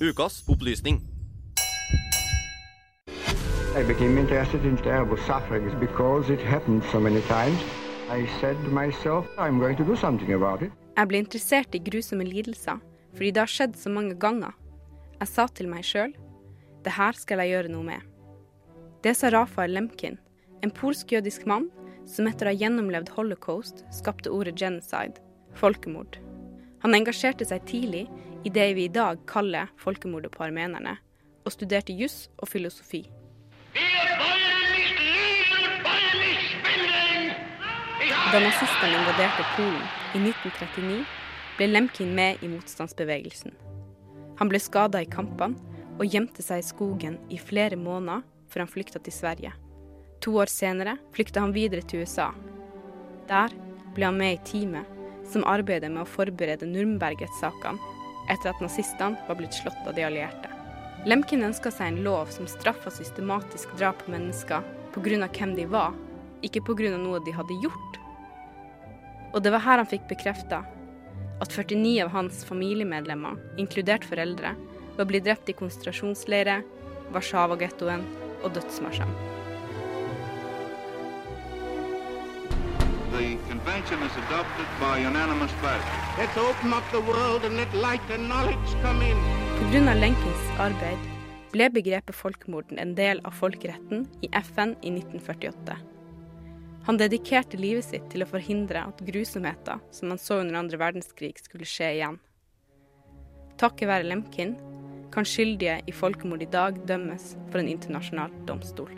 Ukas opplysning. I became interested in terrible suffering because it happened so many times. I said to myself, I'm going to do something about it. Jeg ble interessert i grusomme lidelser fordi det har skjedd så mange ganger. Jeg sa til meg sjøl det her skal jeg gjøre noe med. Det sa Rafael Lemkin, en polsk-jødisk mann som etter å ha gjennomlevd holocaust skapte ordet genocide, folkemord. Han engasjerte seg tidlig i det vi i dag kaller folkemordet på armenerne, og studerte juss og filosofi. Da nazistene invaderte Polen i 1939, ble Lemkin med i motstandsbevegelsen. Han ble skada i kampene og gjemte seg i skogen i flere måneder før han flykta til Sverige. To år senere flykta han videre til USA. Der ble han med i teamet som arbeider med å forberede Nürnberg-rettssakene etter at nazistene var blitt slått av de allierte. Lemkin ønska seg en lov som straffa systematisk drap på mennesker pga. hvem de var, ikke pga. noe de hadde gjort. Og det var her han fikk bekrefta at 49 av hans familiemedlemmer, inkludert foreldre, var blitt drept i konsentrasjonsleirer, Warszawa-gettoen og dødsmarsjen. The convention is adopted by unanimous vote. Let's open up the world and let light and knowledge come in. Pga. Lenkins arbeid ble begrepet folkemorden en del av folkeretten i FN i 1948. Han dedikerte livet sitt til å forhindre at grusomheter som han så under andre verdenskrig, skulle skje igjen. Takket være Lemkin kan skyldige i folkemord i dag dømmes for en internasjonal domstol.